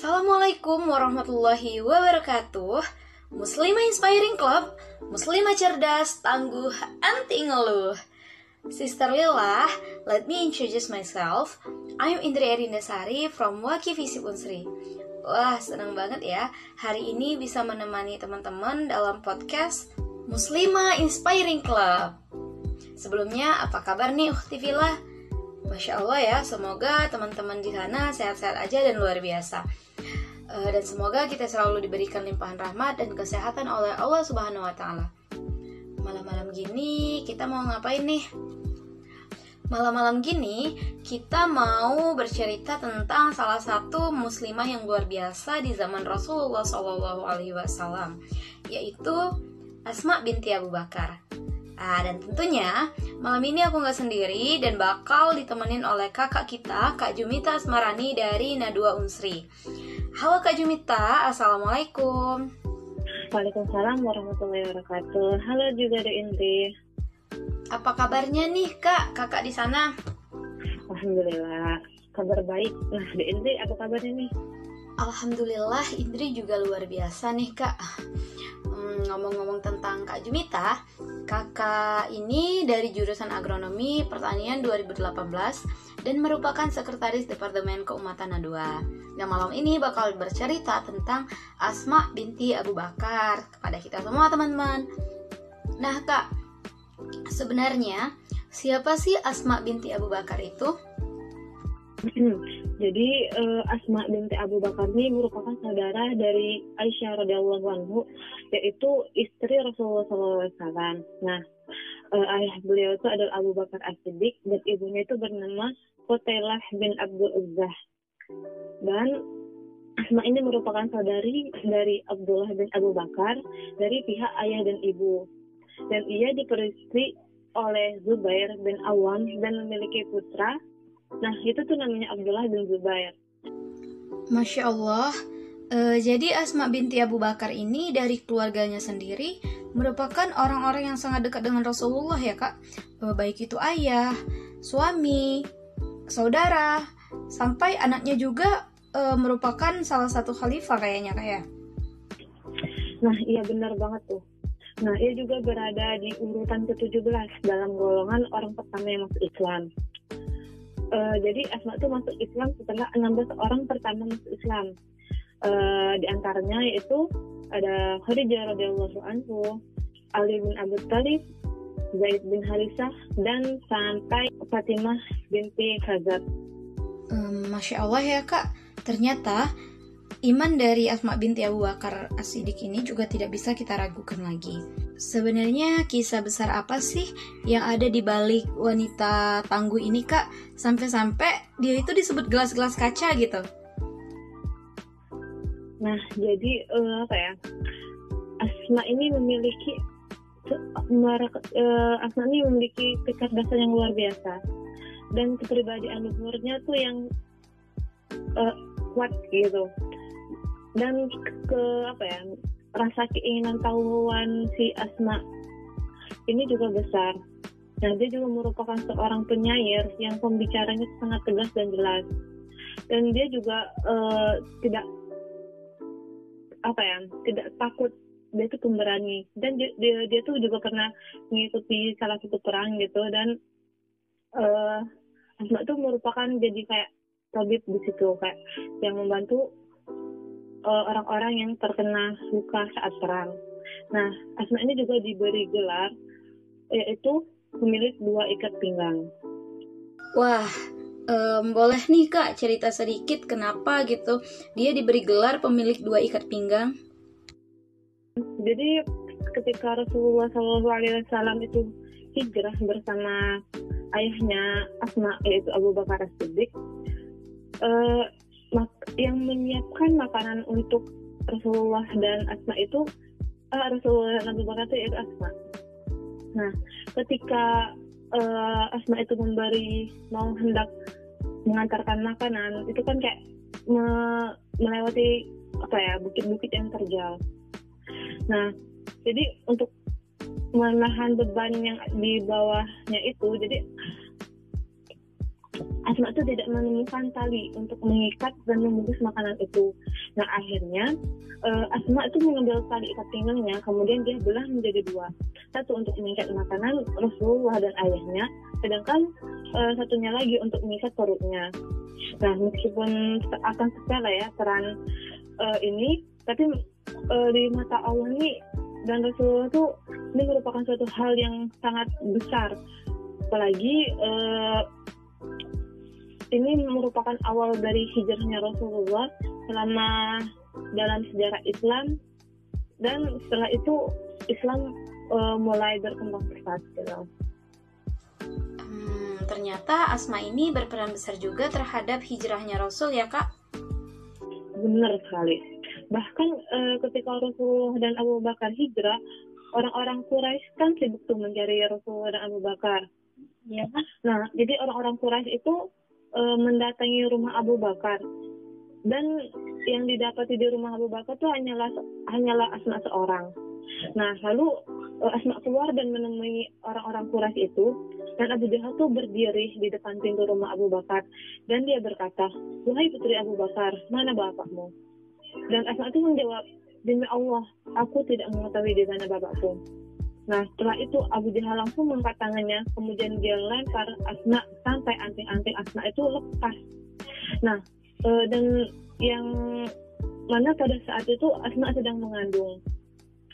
Assalamualaikum warahmatullahi wabarakatuh. Muslimah Inspiring Club Muslimah cerdas, tangguh, anti ngeluh. Sister Lila, let me introduce myself. I'm Indri Erindasari from Waki Visip Unsri. Wah, senang banget ya Hari ini bisa menemani teman-teman dalam podcast Muslimah Inspiring Club. Sebelumnya, apa kabar nih Ukti Villa? Masya Allah ya, semoga teman-teman di sana sehat-sehat aja dan luar biasa. Uh, dan semoga kita selalu diberikan limpahan rahmat dan kesehatan oleh Allah Subhanahu wa taala. Malam-malam gini kita mau ngapain nih? Malam-malam gini kita mau bercerita tentang salah satu muslimah yang luar biasa di zaman Rasulullah wasallam, yaitu Asma binti Abu Bakar. Ah, dan tentunya malam ini aku nggak sendiri dan bakal ditemenin oleh kakak kita, Kak Jumita Asmarani dari Nadua Unsri. Halo Kak Jumita, Assalamualaikum. Waalaikumsalam warahmatullahi wabarakatuh. Halo juga De Indri. Apa kabarnya nih Kak, kakak di sana? Alhamdulillah, kabar baik. Nah, De Indri apa kabarnya nih? Alhamdulillah, Indri juga luar biasa nih Kak. Hmm, ngomong-ngomong tentang Kak Jumita, kakak ini dari jurusan agronomi pertanian 2018 dan merupakan sekretaris Departemen Keumatan A2. Nah malam ini bakal bercerita tentang Asma binti Abu Bakar kepada kita semua teman-teman. Nah kak, sebenarnya siapa sih Asma binti Abu Bakar itu? Jadi uh, Asma binti Abu Bakar ini merupakan saudara dari Aisyah radhiyallahu anhu, yaitu istri Rasulullah SAW. Nah, uh, ayah beliau itu adalah Abu Bakar As-Siddiq dan ibunya itu bernama Qutailah bin Abdul Uzzah. Dan Asma ini merupakan saudari dari Abdullah bin Abu Bakar dari pihak ayah dan ibu. Dan ia diperistri oleh Zubair bin Awam dan memiliki putra Nah, itu tuh namanya Abdullah bin Zubair. Masya Allah. Uh, jadi Asma binti Abu Bakar ini dari keluarganya sendiri merupakan orang-orang yang sangat dekat dengan Rasulullah ya kak. Uh, baik itu ayah, suami, saudara, sampai anaknya juga uh, merupakan salah satu khalifah kayaknya kayak. Ya? Nah iya benar banget tuh. Nah ia juga berada di urutan ke-17 dalam golongan orang pertama yang masuk Islam uh, jadi Asma itu masuk Islam setelah 16 orang pertama masuk Islam. Uh, di antaranya yaitu ada Khadijah radhiyallahu anhu, Ali bin Abi Thalib, Zaid bin Harisah dan sampai Fatimah binti Khazab. Um, Masya Allah ya kak, ternyata Iman dari Asma binti Abu Bakar as ini juga tidak bisa kita ragukan lagi. Sebenarnya kisah besar apa sih yang ada di balik wanita tangguh ini kak? Sampai-sampai dia itu disebut gelas-gelas kaca gitu. Nah, jadi uh, apa ya? Asma ini memiliki uh, Asma ini memiliki kecerdasan yang luar biasa dan kepribadian luhurnya tuh yang uh, kuat gitu dan ke apa ya rasa keinginan tahuan si Asma ini juga besar. Nah, dia juga merupakan seorang penyair yang pembicaranya sangat tegas dan jelas. Dan dia juga uh, tidak apa ya, tidak takut dia itu pemberani dan dia, dia dia tuh juga pernah mengikuti salah satu perang gitu dan uh, Asma tuh merupakan jadi kayak tabib di situ kayak yang membantu orang-orang yang terkena luka saat perang. Nah, Asma ini juga diberi gelar yaitu pemilik dua ikat pinggang. Wah, um, boleh nih kak cerita sedikit kenapa gitu dia diberi gelar pemilik dua ikat pinggang? Jadi ketika Rasulullah SAW itu hijrah bersama ayahnya Asma yaitu Abu Bakar As-Siddiq, uh, yang menyiapkan makanan untuk Rasulullah dan Asma itu uh, Rasulullah dan Abu Bakar itu Asma. Nah, ketika uh, Asma itu memberi mau hendak mengantarkan makanan, itu kan kayak me melewati apa ya bukit-bukit yang terjal. Nah, jadi untuk menahan beban yang di bawahnya itu, jadi Asma itu tidak menemukan tali untuk mengikat dan membungkus makanan itu. Nah akhirnya uh, Asma itu mengambil tali ikat pinggangnya, kemudian dia belah menjadi dua. Satu untuk mengikat makanan Rasulullah dan ayahnya, sedangkan uh, satunya lagi untuk mengikat perutnya. Nah meskipun akan sepele ya peran uh, ini, tapi uh, di mata Allah ini dan Rasulullah itu ini merupakan suatu hal yang sangat besar. Apalagi uh, ini merupakan awal dari hijrahnya Rasulullah selama dalam sejarah Islam dan setelah itu Islam uh, mulai berkembang pesat gitu. Hmm, ternyata Asma ini berperan besar juga terhadap hijrahnya Rasul ya kak? Benar sekali. Bahkan uh, ketika Rasulullah dan Abu Bakar hijrah, orang-orang Quraisy kan sibuk tuh mencari Rasulullah dan Abu Bakar. Ya. Nah, jadi orang-orang Quraisy itu e, mendatangi rumah Abu Bakar dan yang didapati di rumah Abu Bakar itu hanyalah hanyalah Asma seorang. Nah, lalu e, Asma keluar dan menemui orang-orang Quraisy itu dan Abu Jahal tuh berdiri di depan pintu rumah Abu Bakar dan dia berkata, "Wahai putri Abu Bakar, mana bapakmu?" Dan Asma itu menjawab, "Demi Allah, aku tidak mengetahui di mana bapakku." Nah, setelah itu Abu Jahal langsung mengangkat tangannya, kemudian dia lempar Asma sampai anting-anting Asma itu lepas. Nah, e, dan yang mana pada saat itu Asma sedang mengandung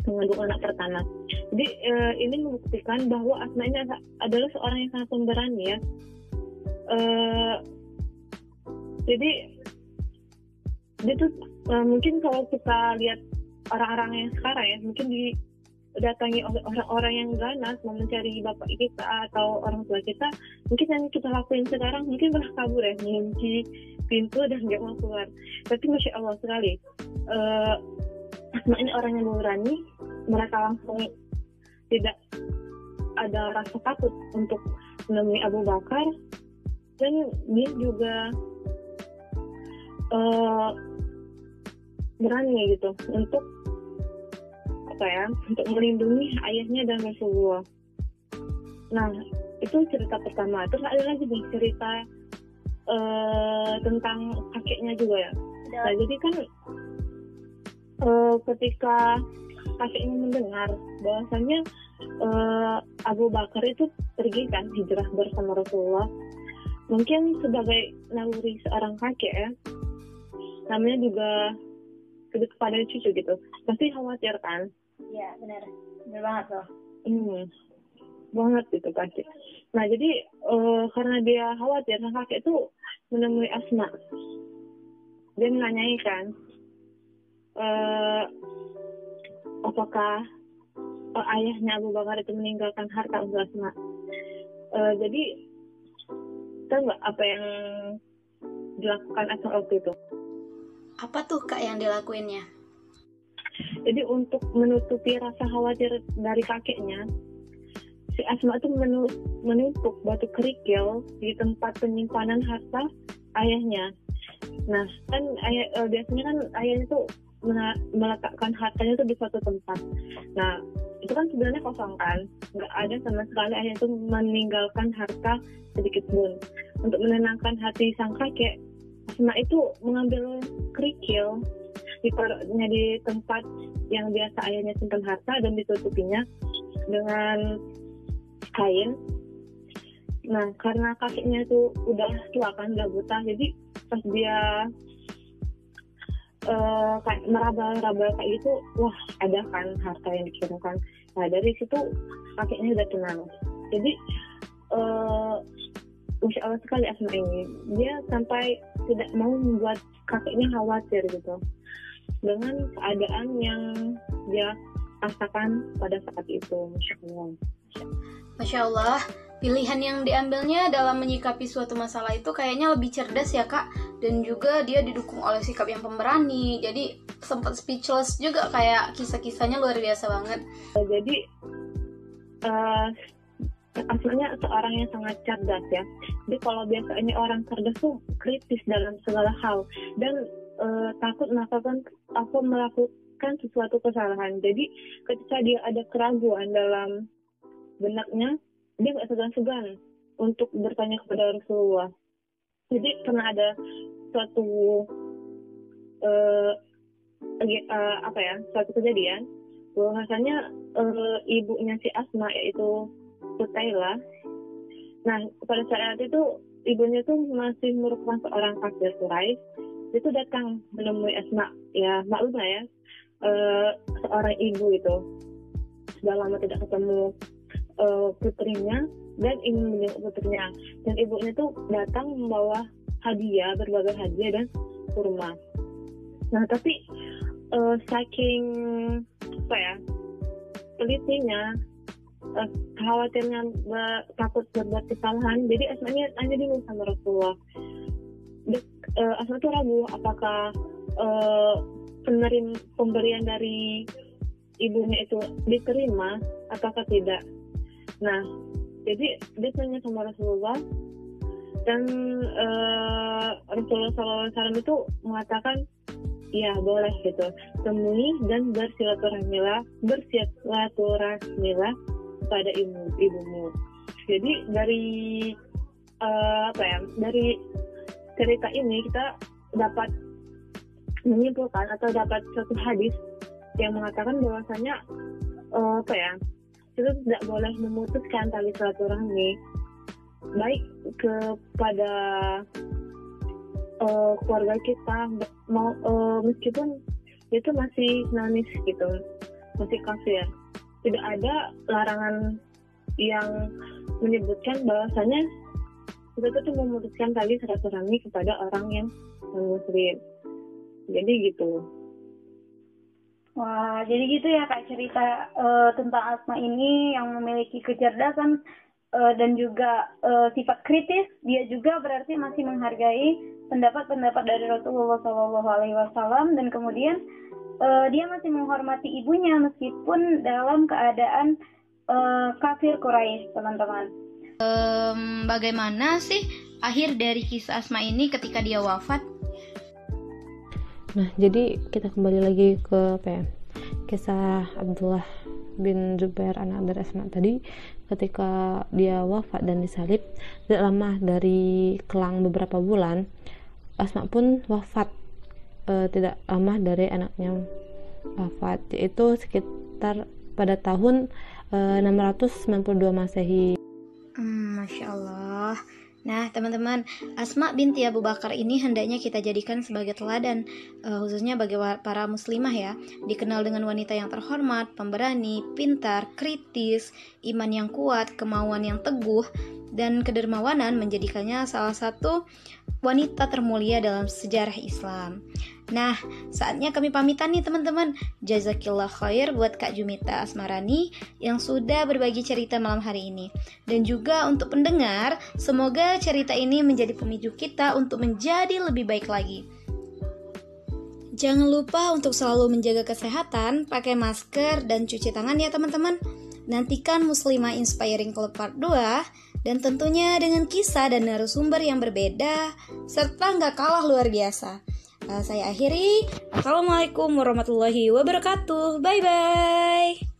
mengandung anak pertama. Jadi e, ini membuktikan bahwa Asma ini adalah seorang yang sangat pemberani ya. E, jadi dia tuh e, mungkin kalau kita lihat orang-orang yang sekarang ya, mungkin di datangi oleh orang-orang yang ganas mau mencari bapak kita atau orang tua kita mungkin yang kita lakuin sekarang mungkin malah kabur ya mengunci pintu dan nggak mau keluar. Tapi masya Allah sekali uh, ini orang yang berani mereka langsung tidak ada rasa takut untuk menemui Abu Bakar. Dan dia juga uh, berani gitu untuk apa ya untuk melindungi ayahnya dan Rasulullah. Nah itu cerita pertama. Terus ada lagi nih cerita uh, tentang kakeknya juga ya. Nah jadi kan uh, ketika kakeknya mendengar bahwasanya uh, Abu Bakar itu pergi kan hijrah bersama Rasulullah. Mungkin sebagai naluri seorang kakek ya, namanya juga kepada cucu gitu pasti khawatir kan Iya benar, benar banget loh. Hmm, banget itu pasti. Nah jadi uh, karena dia khawatir, sang kakek itu menemui Asma. Dia menanyai kan, uh, apakah uh, ayahnya Abu Bakar itu meninggalkan harta untuk Asma. Uh, jadi tahu nggak apa yang dilakukan Asma waktu itu? Apa tuh kak yang dilakuinnya? Jadi untuk menutupi rasa khawatir dari kakeknya, si Asma itu menumpuk batu kerikil di tempat penyimpanan harta ayahnya. Nah, kan ayah, e, biasanya kan ayahnya tuh meletakkan hartanya tuh di suatu tempat. Nah, itu kan sebenarnya kosong kan, nggak ada sama sekali ayah itu meninggalkan harta sedikit pun. Untuk menenangkan hati sang kakek, Asma itu mengambil kerikil ditaruhnya di tempat yang biasa ayahnya simpan harta dan ditutupinya dengan kain. Nah, karena kakinya itu udah tua kan, udah buta, jadi pas dia uh, kayak meraba-raba kayak gitu, wah ada kan harta yang dikirimkan. Nah, dari situ kakinya udah tenang. Jadi, uh, Masya Allah sekali Asma ini. Dia sampai tidak mau membuat kakeknya khawatir gitu dengan keadaan yang dia rasakan pada saat itu Masya Allah. Masya Allah pilihan yang diambilnya dalam menyikapi suatu masalah itu kayaknya lebih cerdas ya kak. Dan juga dia didukung oleh sikap yang pemberani. Jadi sempat speechless juga kayak kisah-kisahnya luar biasa banget. Jadi uh, aslinya seorang yang sangat cerdas ya. Jadi kalau biasanya orang cerdas tuh kritis dalam segala hal. Dan uh, takut melakukan apa melakukan sesuatu kesalahan. Jadi ketika dia ada keraguan dalam benaknya, dia nggak segan-segan untuk bertanya kepada Rasulullah. jadi pernah ada suatu uh, uh, apa ya suatu kejadian bahwasanya uh, ibunya si Asma yaitu Putaila nah pada saat itu ibunya tuh masih merupakan seorang kafir Quraisy itu datang menemui Asma ya maklum lah ya. Uh, seorang ibu itu. Sudah lama tidak ketemu uh, putrinya dan ingin menjenguk putrinya. Dan ibunya tuh datang membawa hadiah berbagai hadiah dan kurma. Nah tapi uh, saking apa ya telitinya uh, khawatirnya takut berbuat kesalahan jadi asmanya hanya bingung sama Rasulullah uh, asma tuh ragu apakah uh, penerim pemberian dari ibunya itu diterima ataukah tidak. Nah jadi dia tanya sama Rasulullah dan uh, Rasulullah SAW itu mengatakan ya boleh gitu. Temui dan bersilaturahmilah bersilaturahmilah pada ibu ibumu jadi dari uh, apa ya dari cerita ini kita dapat menyimpulkan atau dapat suatu hadis yang mengatakan bahwasanya uh, apa ya kita tidak boleh memutuskan tali silaturahmi baik kepada uh, keluarga kita mau uh, meskipun itu masih nanis gitu masih kafir. Tidak ada larangan yang menyebutkan bahwasanya kita tuh memutuskan tali silaturahmi kepada orang yang non muslim jadi gitu Wah, jadi gitu ya kak cerita uh, tentang Asma ini yang memiliki kecerdasan uh, dan juga uh, sifat kritis. Dia juga berarti masih menghargai pendapat-pendapat dari Rasulullah SAW dan kemudian uh, dia masih menghormati ibunya meskipun dalam keadaan uh, kafir Quraisy, teman-teman. Um, bagaimana sih akhir dari kisah Asma ini ketika dia wafat? Nah, jadi kita kembali lagi ke apa ya? Kisah Abdullah bin Zubair anak dari Asma tadi ketika dia wafat dan disalib tidak lama dari kelang beberapa bulan Asma pun wafat e, tidak lama dari anaknya wafat yaitu sekitar pada tahun e, 692 Masehi. Masya Allah. Nah, teman-teman, Asma binti Abu Bakar ini hendaknya kita jadikan sebagai teladan, uh, khususnya bagi para muslimah ya. Dikenal dengan wanita yang terhormat, pemberani, pintar, kritis, iman yang kuat, kemauan yang teguh, dan kedermawanan menjadikannya salah satu wanita termulia dalam sejarah Islam. Nah, saatnya kami pamitan nih teman-teman. Jazakillah khair buat Kak Jumita Asmarani yang sudah berbagi cerita malam hari ini. Dan juga untuk pendengar, semoga cerita ini menjadi pemicu kita untuk menjadi lebih baik lagi. Jangan lupa untuk selalu menjaga kesehatan, pakai masker, dan cuci tangan ya teman-teman. Nantikan Muslimah Inspiring Club Part 2 dan tentunya dengan kisah dan narasumber yang berbeda serta nggak kalah luar biasa. Uh, saya akhiri. Assalamualaikum warahmatullahi wabarakatuh. Bye bye.